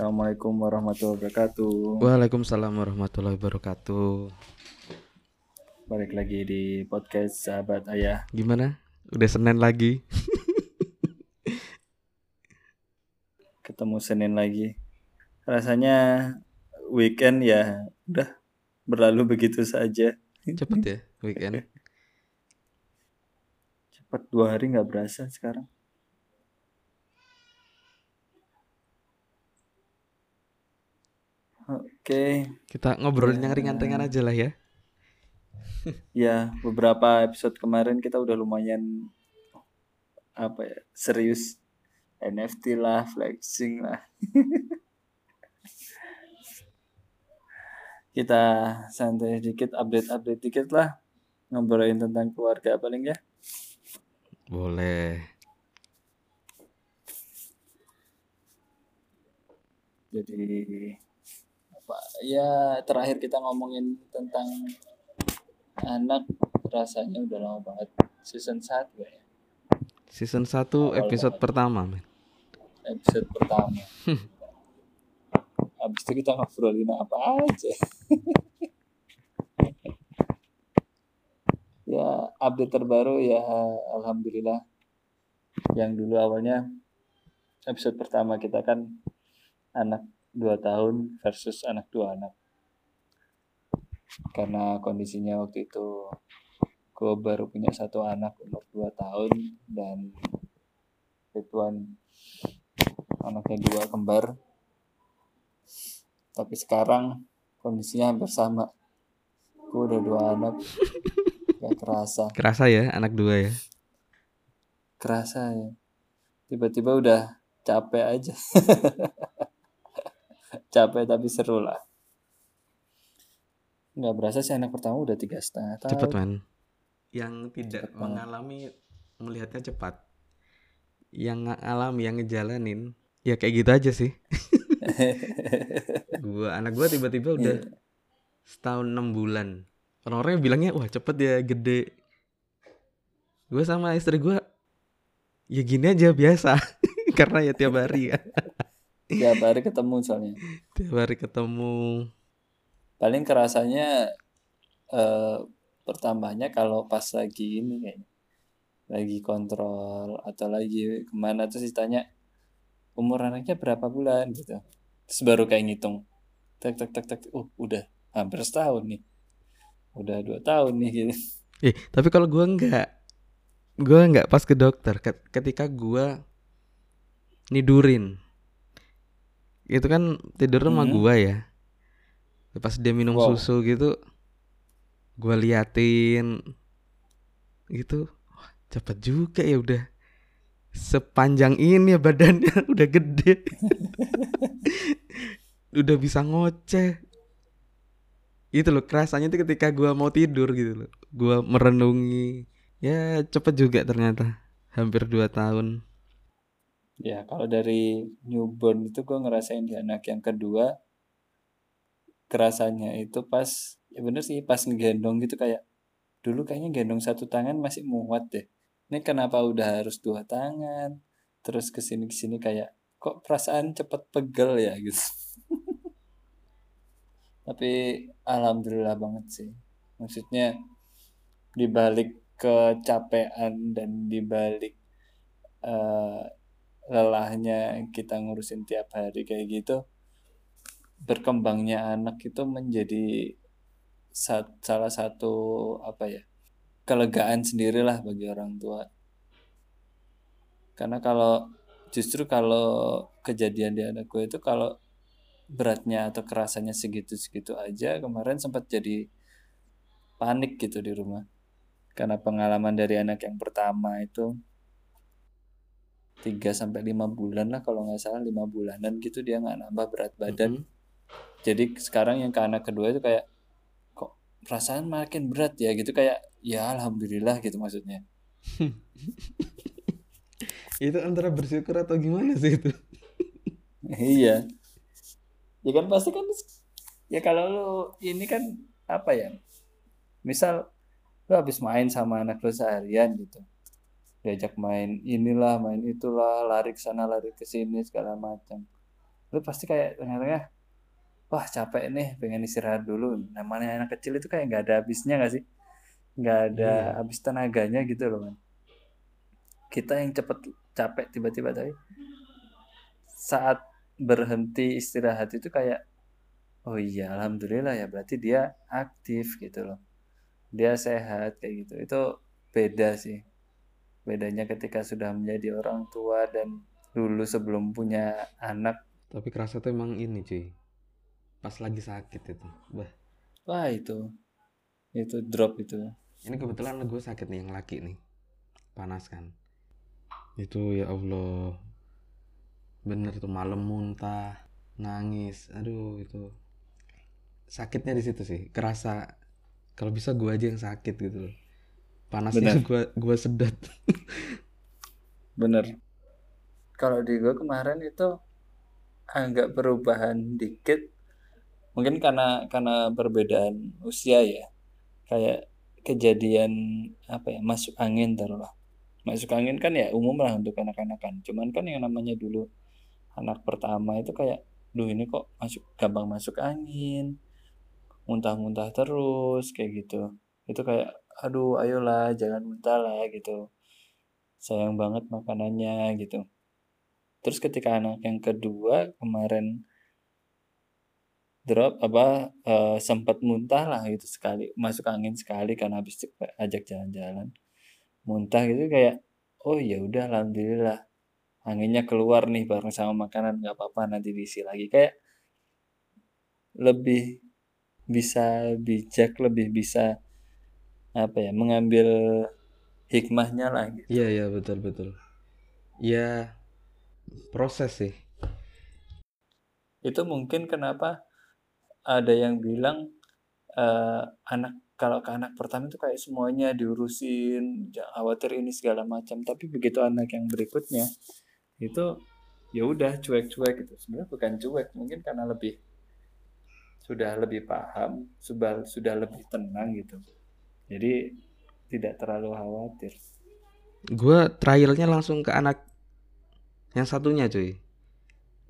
Assalamualaikum warahmatullahi wabarakatuh. Waalaikumsalam warahmatullahi wabarakatuh. Balik lagi di podcast Sahabat Ayah. Gimana? Udah Senin lagi? Ketemu Senin lagi. Rasanya weekend ya udah berlalu begitu saja. Cepet ya weekend. Cepat dua hari nggak berasa sekarang. Oke, Kita ngobrolin yang Ya. ringan-ringan aja lah ya. ya beberapa episode kemarin kita udah lumayan apa ya serius NFT lah, flexing lah. kita santai dikit, update-update dikit lah, ngobrolin tentang keluarga paling ya. Boleh. Jadi ya terakhir kita ngomongin tentang anak rasanya udah lama banget. Season 1 ya? Season 1 Awal episode banget. pertama, men. episode pertama. Habis itu kita ngobrolin apa aja. Ya update terbaru ya alhamdulillah. Yang dulu awalnya episode pertama kita kan anak 2 tahun versus anak dua anak. Karena kondisinya waktu itu gue baru punya satu anak umur 2 tahun dan Ridwan anaknya dua kembar. Tapi sekarang kondisinya hampir sama. Gue udah dua anak. Gak kerasa. Kerasa ya anak dua ya. kerasa ya. Tiba-tiba udah capek aja capek tapi seru lah nggak berasa sih anak pertama udah tiga setengah tahun Cepet, men. Yang tidak Cepet banget. mengalami melihatnya cepat. Yang ngalami, yang ngejalanin ya kayak gitu aja sih. gua anak gua tiba-tiba udah Iya. setahun enam bulan. Orang-orangnya bilangnya wah cepet ya gede. Gue sama istri gua ya gini aja biasa karena ya tiap hari ya tiap hari ketemu soalnya. Tiap hari ketemu. Paling kerasanya eh, pertamanya kalau pas lagi ini kayaknya. Lagi kontrol atau lagi ke mana terus ditanya umur anaknya berapa bulan? Gitu. Terus baru kayak ngitung. Tek tek tek tek. Uh udah hampir setahun nih. Udah dua tahun nih gitu. Eh tapi kalau gua nggak gua nggak pas ke dokter. Ket- ketika gua nidurin itu kan tidur sama Hmm. gua ya. Pas dia minum Wow. susu gitu gua liatin. Gitu. Wah, cepet juga ya udah. Sepanjang ini ya badannya udah gede. Udah bisa ngoceh. Itu loh kerasanya tuh ketika gua mau tidur gitu loh. Gua merenungi. Ya cepet juga ternyata. Hampir dua tahun ya kalau dari newborn itu gue ngerasain di anak yang kedua kerasanya itu pas ya bener sih pas ngegendong gitu kayak dulu kayaknya gendong satu tangan masih muat deh. Ini kenapa udah harus dua tangan? Terus ke sini ke sini kayak kok perasaan cepet pegel ya? Gitu. Tapi alhamdulillah banget sih. Maksudnya dibalik kecapean dan dibalik eh, lelahnya kita ngurusin tiap hari kayak gitu berkembangnya anak itu menjadi sa- salah satu apa ya kelegaan sendirilah bagi orang tua. Karena kalau justru kalau kejadian di anak gue itu kalau beratnya atau kerasannya segitu-segitu aja kemarin sempat jadi panik gitu di rumah. Karena pengalaman dari anak yang pertama itu 3 sampai 5 bulan lah kalau nggak salah 5 bulanan gitu dia nggak nambah berat badan. Mhm. jadi sekarang yang ke anak kedua itu kayak kok perasaan makin berat ya? Gitu kayak ya alhamdulillah gitu maksudnya. Itu antara bersyukur atau gimana sih itu? Iya. Ya kan pasti kan ya kalau lu ini kan apa ya misal lu habis main sama anak lu seharian gitu diajak main inilah main itulah lari ke sana lari ke sini segala macam. Lu pasti kayak tengah-tengah wah capek nih pengen istirahat dulu. Namanya anak kecil itu kayak nggak ada habisnya nggak sih? Nggak ada Iya. habis tenaganya gitu loh man kita yang cepet capek tiba-tiba tapi saat berhenti istirahat itu kayak oh iya alhamdulillah ya berarti dia aktif gitu loh. Dia sehat kayak gitu. Itu beda sih bedanya ketika sudah menjadi orang tua dan dulu sebelum punya anak Tapi kerasa tuh emang ini cuy. Pas lagi sakit itu. Bah, wah itu itu drop itu ini kebetulan gue sakit nih yang laki nih. Panas kan. Itu ya Allah. Bener tuh malam muntah, nangis. Aduh itu. Sakitnya di situ sih. Kerasa kalau bisa gue aja yang sakit gitu loh. Panasnya Bener. gue gua sedot. bener. Kalau di gue kemarin itu agak perubahan dikit. Mungkin karena karena perbedaan usia ya. Kayak kejadian apa ya masuk angin taruhlah masuk angin kan ya umum lah untuk anak-anak kan cuman kan yang namanya dulu anak pertama itu kayak duh ini kok masuk gampang masuk angin. Muntah-muntah terus kayak gitu. Itu kayak aduh ayolah jangan muntah lah gitu. Sayang banget makanannya gitu. Terus ketika anak yang kedua kemarin drop apa eh, sempat muntah lah gitu sekali masuk angin sekali karena habis ajak jalan-jalan muntah gitu kayak oh ya udah alhamdulillah anginnya keluar nih bareng sama makanan nggak apa-apa nanti diisi lagi. Kayak lebih bisa bijak lebih bisa apa ya mengambil hikmahnya lah gitu Iya iya betul betul. Ya proses sih. itu mungkin kenapa ada yang bilang eh, anak kalau ke anak pertama itu kayak semuanya diurusin jangan khawatir ini segala macam tapi begitu anak yang berikutnya itu ya udah cuek-cuek gitu sebenarnya bukan cuek mungkin karena lebih sudah lebih paham sudah sudah lebih tenang gitu jadi tidak terlalu khawatir Gue trialnya langsung ke anak yang satunya cuy.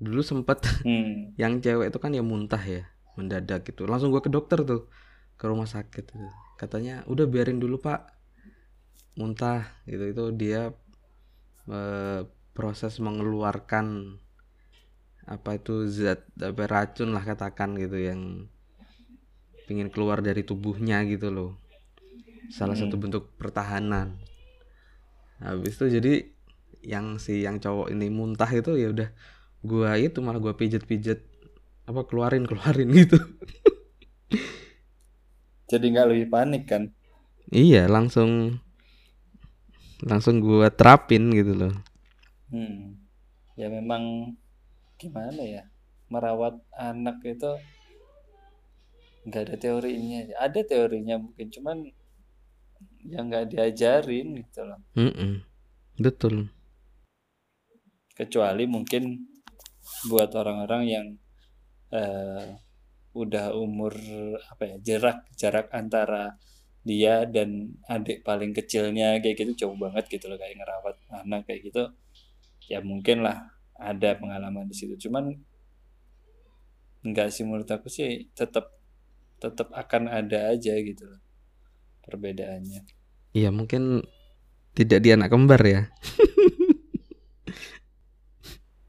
Dulu sempet hmm. yang cewek itu kan ya muntah ya mendadak gitu. Langsung gue ke dokter tuh ke rumah sakit. Gitu. Katanya udah biarin dulu pak muntah gitu itu dia eh, proses mengeluarkan apa itu zat apa racun lah katakan gitu yang pingin keluar dari tubuhnya gitu loh salah satu Hmm. bentuk pertahanan habis itu jadi yang si yang cowok ini muntah itu ya udah gua itu malah gua pijet-pijet apa keluarin keluarin gitu jadi nggak lebih panik kan iya langsung langsung gua terapin gitu loh Hmm. Ya memang gimana ya merawat anak itu nggak ada teorinya. Ada teorinya mungkin cuman yang nggak diajarin gitu loh. Mm-mm. betul Kecuali mungkin buat orang-orang yang eh, udah umur apa ya jarak jarak antara dia dan adik paling kecilnya kayak gitu jauh banget gitu loh kayak ngerawat anak kayak gitu ya mungkin lah ada pengalaman di situ cuman enggak sih menurut aku sih tetap tetap akan ada aja gitu loh perbedaannya. Iya mungkin tidak di anak kembar ya.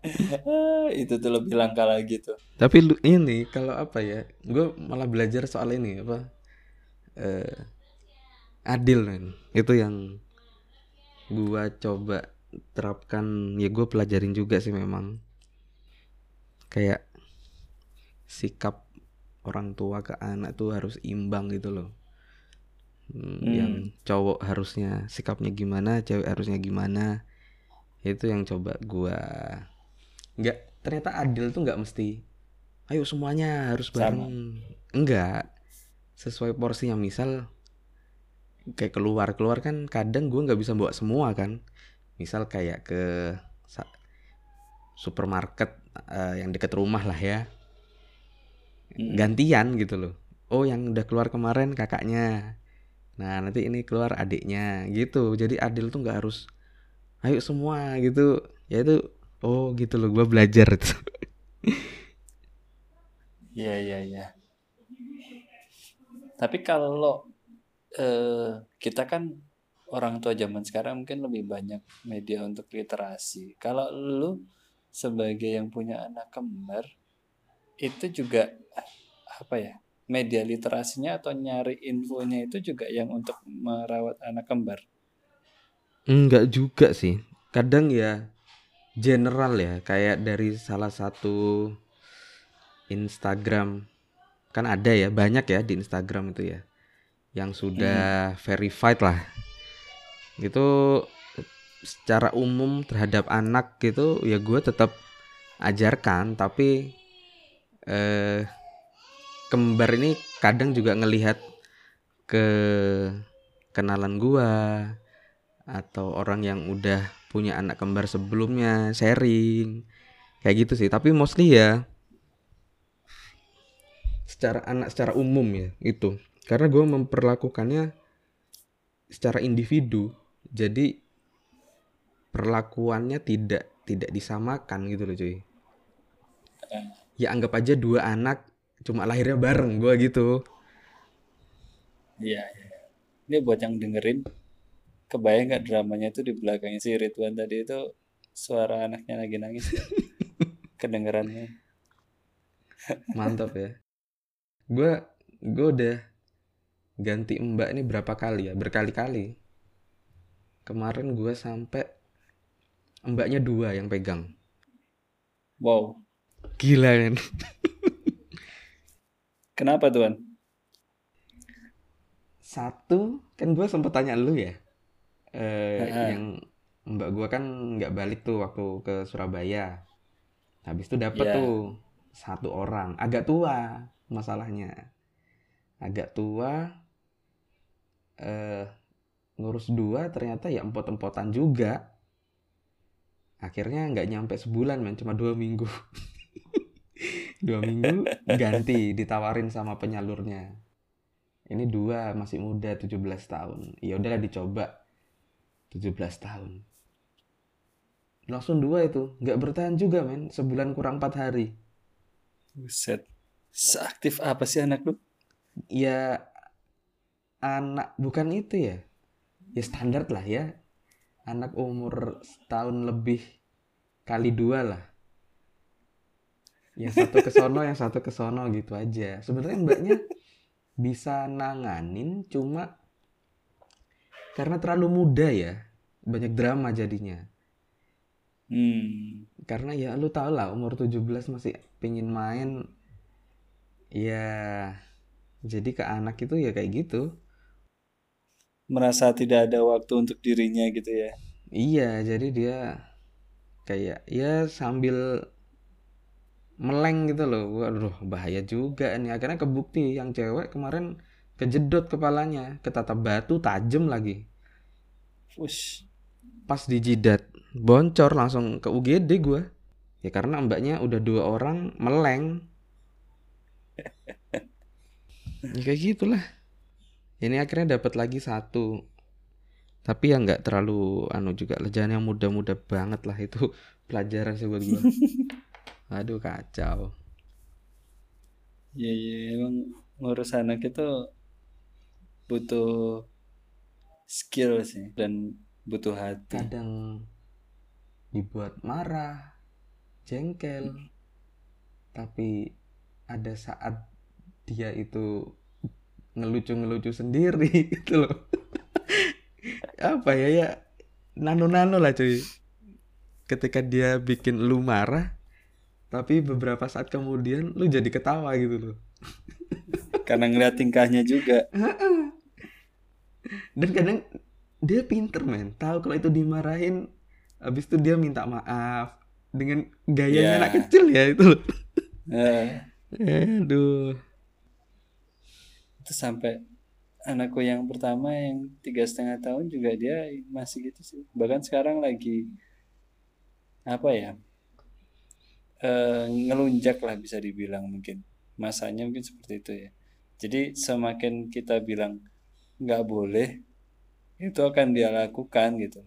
Itu tuh lebih langka lagi tuh. Tapi lu ini kalau apa ya gue malah belajar soal ini apa eh adil men. Itu yang gua coba terapkan ya gue pelajarin juga sih memang. Kayak sikap orang tua ke anak tuh harus imbang gitu loh Hmm, Hmm. yang cowok harusnya sikapnya gimana cewek harusnya gimana itu yang coba gua nggak ternyata adil tuh nggak mesti. Ayo semuanya harus Sama. bareng. Enggak sesuai porsinya. Misal kayak keluar keluar kan kadang gua nggak bisa bawa semua kan. Misal kayak ke supermarket eh, yang deket rumah lah ya. Mm. gantian gitu loh. Oh yang udah keluar kemarin kakaknya nah nanti ini keluar adiknya gitu jadi adil tuh nggak harus ayo semua gitu ya itu oh gitu loh gua belajar itu Iya iya iya. Tapi kalau eh, kita kan orang tua zaman sekarang mungkin lebih banyak media untuk literasi. Kalau lu sebagai yang punya anak kembar itu juga apa ya? Media literasinya atau nyari infonya itu juga yang untuk merawat anak kembar. Enggak juga sih. Kadang ya general ya, kayak dari salah satu Instagram kan ada ya banyak ya di Instagram itu ya yang sudah verified lah itu secara umum terhadap anak gitu ya gue tetap ajarkan tapi eh, kembar ini kadang juga ngelihat ke kenalan gua atau orang yang udah punya anak kembar sebelumnya sharing kayak gitu sih. Tapi mostly ya secara anak secara umum ya itu karena gue memperlakukannya secara individu jadi perlakuannya tidak tidak disamakan gitu loh cuy. Ya anggap aja dua anak cuma lahirnya bareng gue gitu. Iya, iya. Ini buat yang dengerin, kebayang nggak dramanya itu di belakangnya si Ridwan tadi itu suara anaknya lagi nangis? Ya? kedengerannya. mantap ya. Gue gue udah ganti mbak ini berapa kali ya? Berkali-kali. Kemarin gue sampai mbaknya dua yang pegang. Wow, gila kan kenapa Tuan? satu kan gue sempet tanya lu ya. Eh yang mbak gue kan nggak balik tuh waktu ke Surabaya. Habis itu dapet Iya. tuh satu orang. Agak tua masalahnya. Agak tua eh ngurus dua ternyata ya empot-empotan juga. Akhirnya nggak nyampe sebulan men cuma dua minggu dua minggu ganti ditawarin sama penyalurnya. Ini dua masih muda 17 tahun. Ya udahlah dicoba. 17 tahun. Langsung dua itu. Nggak bertahan juga men. Sebulan kurang empat hari. Buset. Seaktif apa sih anak lu? ya anak bukan itu ya. Ya standar lah ya. Anak umur setahun lebih kali dua lah yang satu ke sono yang satu ke sono gitu aja sebenarnya mbaknya bisa nanganin cuma karena terlalu muda ya banyak drama jadinya Hmm. karena ya lu tau lah umur 17 masih pingin main ya jadi ke anak itu ya kayak gitu Merasa tidak ada waktu untuk dirinya gitu ya. Iya, jadi dia kayak ya sambil meleng gitu loh. Waduh, bahaya juga nih. Akhirnya kebukti yang cewek kemarin kejedot kepalanya, ketatap batu tajam lagi. Wush. Pas di jidat, boncor langsung ke UGD gua. Ya karena mbaknya udah dua orang meleng. Ya kayak gitulah. Ini akhirnya dapat lagi satu. Tapi ya nggak terlalu anu juga lah jangan yang muda-muda banget lah itu pelajaran sih buat gua. Aduh kacau. Iya, iya, emang ngurus anak itu butuh skill sih dan butuh hati. Kadang dibuat marah, jengkel. Tapi ada saat dia itu ngelucu-ngelucu sendiri gitu loh. Apa ya ya nano-nano lah cuy. Ketika dia bikin lu marah, tapi beberapa saat kemudian lu jadi ketawa gitu loh. Karena ngeliat tingkahnya juga. Dan kadang dia pinter men, tahu kalau itu dimarahin, habis itu dia minta maaf dengan gayanya Ya. anak kecil ya itu loh. Aduh. itu sampai anakku yang pertama yang tiga setengah tahun juga dia masih gitu sih. Bahkan sekarang lagi apa ya? Eh, ngelunjak lah bisa dibilang mungkin. Masanya mungkin seperti itu ya. Jadi semakin kita bilang nggak boleh, itu akan dia lakukan gitu.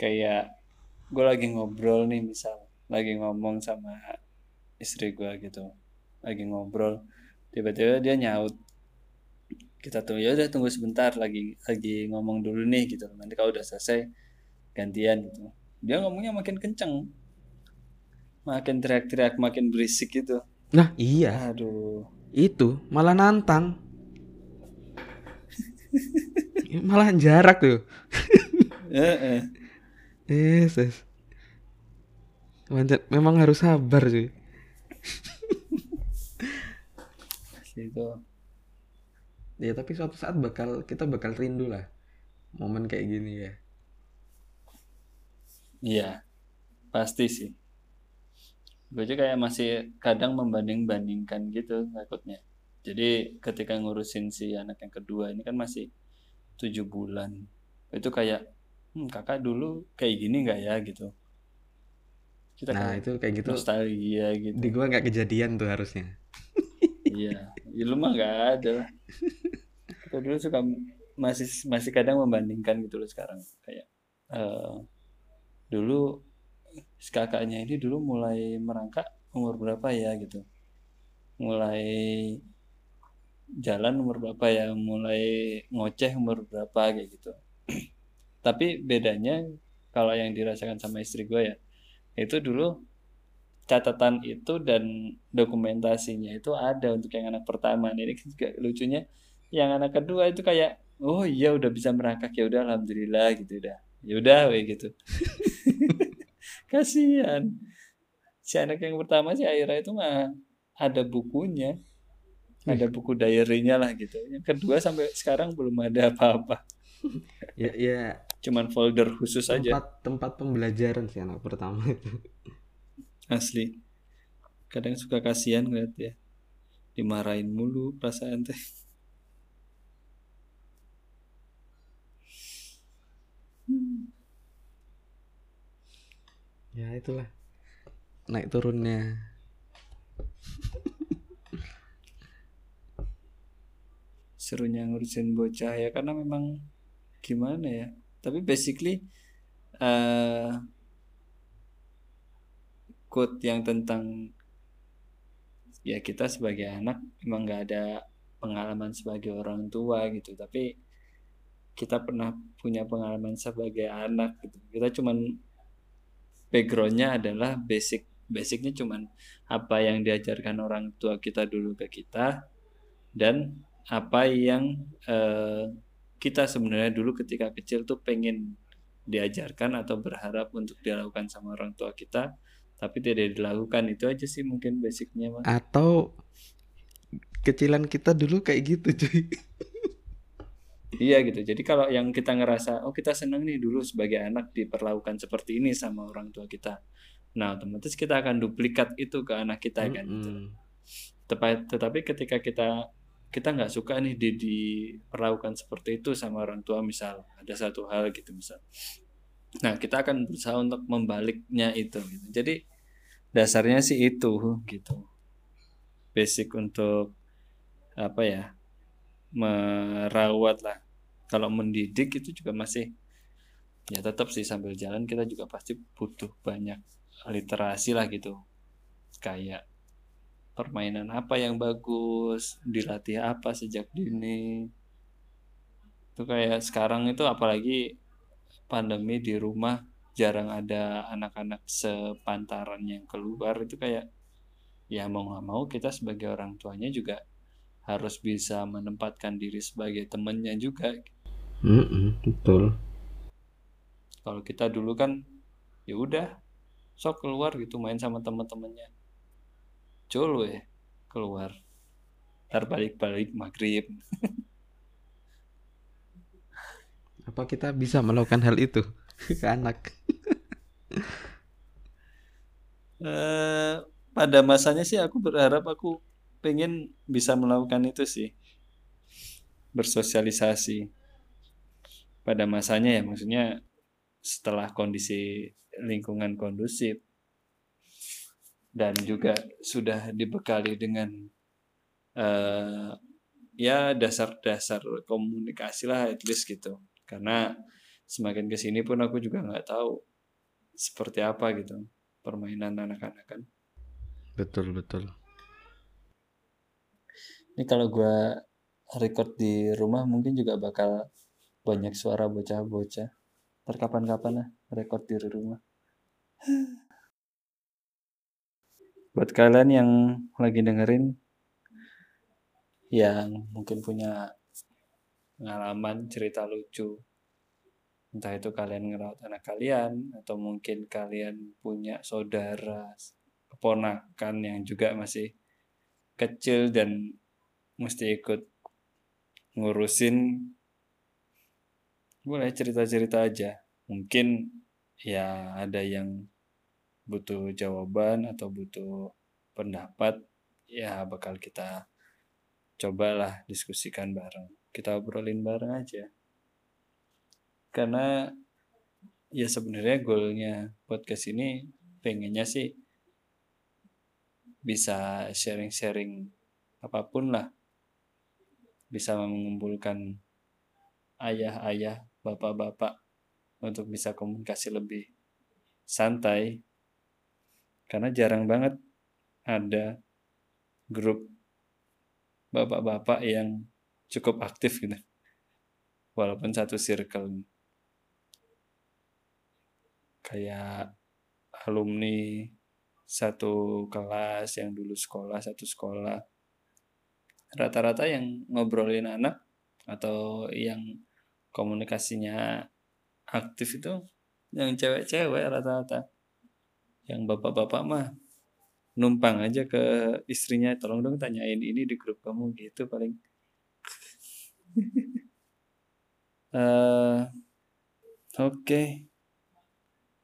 Kayak gue lagi ngobrol nih misal lagi ngomong sama istri gue gitu lagi ngobrol tiba-tiba dia nyaut kita tunggu ya udah tunggu sebentar lagi lagi ngomong dulu nih gitu nanti kalau udah selesai gantian gitu dia ngomongnya makin kenceng makin teriak-teriak makin berisik gitu Nah, iya. aduh Itu malah nantang. malah jarak tuh. eh. Yesus. Memang harus sabar sih. gitu Ya tapi suatu saat bakal kita bakal rindu lah momen kayak gini ya. iya pasti sih gue juga kayak masih kadang membanding-bandingkan gitu takutnya. Jadi ketika ngurusin si anak yang kedua ini kan masih tujuh bulan. Itu kayak hmm, kakak dulu kayak gini nggak ya? gitu. Kita Nah itu kayak gitu. nostalgia gitu. Di gua nggak kejadian tuh harusnya. iya. Ya lu mah nggak ada. Lah kita dulu suka masih masih kadang membandingkan gitu loh sekarang. Kayak eh dulu kakaknya ini dulu mulai merangkak umur berapa ya gitu. Mulai jalan umur berapa ya mulai ngoceh umur berapa kayak gitu. Tapi bedanya kalau yang dirasakan sama istri gue ya itu dulu catatan itu dan dokumentasinya itu ada untuk yang anak pertama. Nah, ini juga lucunya yang anak kedua itu kayak oh iya udah bisa merangkak ya udah alhamdulillah gitu udah. Ya udah gitu kasihan. Si anak yang pertama si Aira itu mah ada bukunya ada buku diary-nya lah gitu. Yang kedua sampai sekarang belum ada apa-apa. Ya ya. Cuman folder khusus aja. Tempat tempat pembelajaran sih anak pertama itu. asli. Kadang suka kasihan ngeliat ya. Dimarahin mulu perasaan teh Ya itulah. Naik turunnya. serunya ngurusin bocah ya karena memang gimana ya. Tapi basically eh quote yang tentang ya kita sebagai anak memang nggak ada pengalaman sebagai orang tua gitu. Tapi kita pernah punya pengalaman sebagai anak gitu. Kita cuman backgroundnya adalah basic basicnya cuman apa yang diajarkan orang tua kita dulu ke kita dan apa yang eh, kita sebenarnya dulu ketika kecil tuh pengen diajarkan atau berharap untuk dilakukan sama orang tua kita tapi tidak dilakukan itu aja sih mungkin basicnya mas Atau kecilan kita dulu kayak gitu cuy. Iya gitu jadi kalau yang kita ngerasa oh kita seneng nih dulu sebagai anak diperlakukan seperti ini sama orang tua kita nah otomatis kita akan duplikat itu ke anak kita kan gitu. Mm-mm. Tepa- tetapi ketika kita kita nggak suka nih di diperlakukan seperti itu sama orang tua misal ada satu hal gitu misal nah kita akan berusaha untuk membaliknya itu gitu. jadi dasarnya sih itu gitu basic untuk apa ya merawat lah. Kalau mendidik itu juga masih ya tetap sih sambil jalan kita juga pasti butuh banyak literasi lah gitu. Kayak permainan apa yang bagus, dilatih apa sejak dini. Itu kayak sekarang itu apalagi pandemi di rumah jarang ada anak-anak sepantaran yang keluar. Itu kayak ya mau nggak mau kita sebagai orang tuanya juga harus bisa menempatkan diri sebagai temennya juga. Mm-mm, betul. Kalau kita dulu kan ya udah sok keluar gitu main sama teman-temannya. Cul weh keluar. Ntar balik-balik maghrib. Apa kita bisa melakukan hal itu ke anak? Eh, pada masanya sih aku berharap aku pengen bisa melakukan itu sih. Bersosialisasi. Pada masanya ya maksudnya setelah kondisi lingkungan kondusif dan juga sudah dibekali dengan eh, ya dasar-dasar komunikasi lah at least gitu. Karena semakin ke sini pun aku juga nggak tahu seperti apa gitu. permainan anak-anak kan betul betul ini kalau gue record di rumah mungkin juga bakal banyak suara bocah-bocah. Terkapan-kapan lah record di rumah. Buat kalian yang lagi dengerin yang mungkin punya pengalaman cerita lucu entah itu kalian ngerawat anak kalian atau mungkin kalian punya saudara keponakan yang juga masih kecil dan mesti ikut ngurusin boleh cerita-cerita aja. Mungkin ya ada yang butuh jawaban atau butuh pendapat ya bakal kita cobalah diskusikan bareng. Kita obrolin bareng aja. Karena ya sebenarnya goalnya podcast ini pengennya sih bisa sharing-sharing apa pun lah bisa mengumpulkan ayah-ayah bapak-bapak untuk bisa komunikasi lebih santai. Karena jarang banget ada grup bapak-bapak yang cukup aktif gitu walaupun satu circle. Kayak alumni satu kelas yang dulu sekolah satu sekolah rata-rata yang ngobrolin anak atau yang komunikasinya aktif itu yang cewek-cewek rata-rata. Yang bapak-bapak mah numpang aja ke istrinya tolong dong tanyain ini di grup kamu gitu paling. Uh, oke. Okay.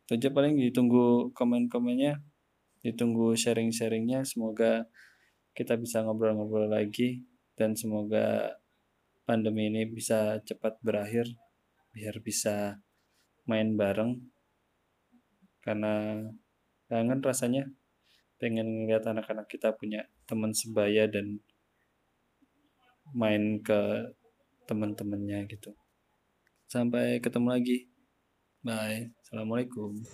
itu aja paling ditunggu komen-komennya ditunggu sharing-sharingnya. Semoga kita bisa ngobrol-ngobrol lagi dan semoga pandemi ini bisa cepat berakhir biar bisa main bareng. Karena kangen rasanya pengen ngeliat anak-anak kita punya teman sebaya dan main ke teman-temannya gitu. Sampai ketemu lagi. Bye. Assalamualaikum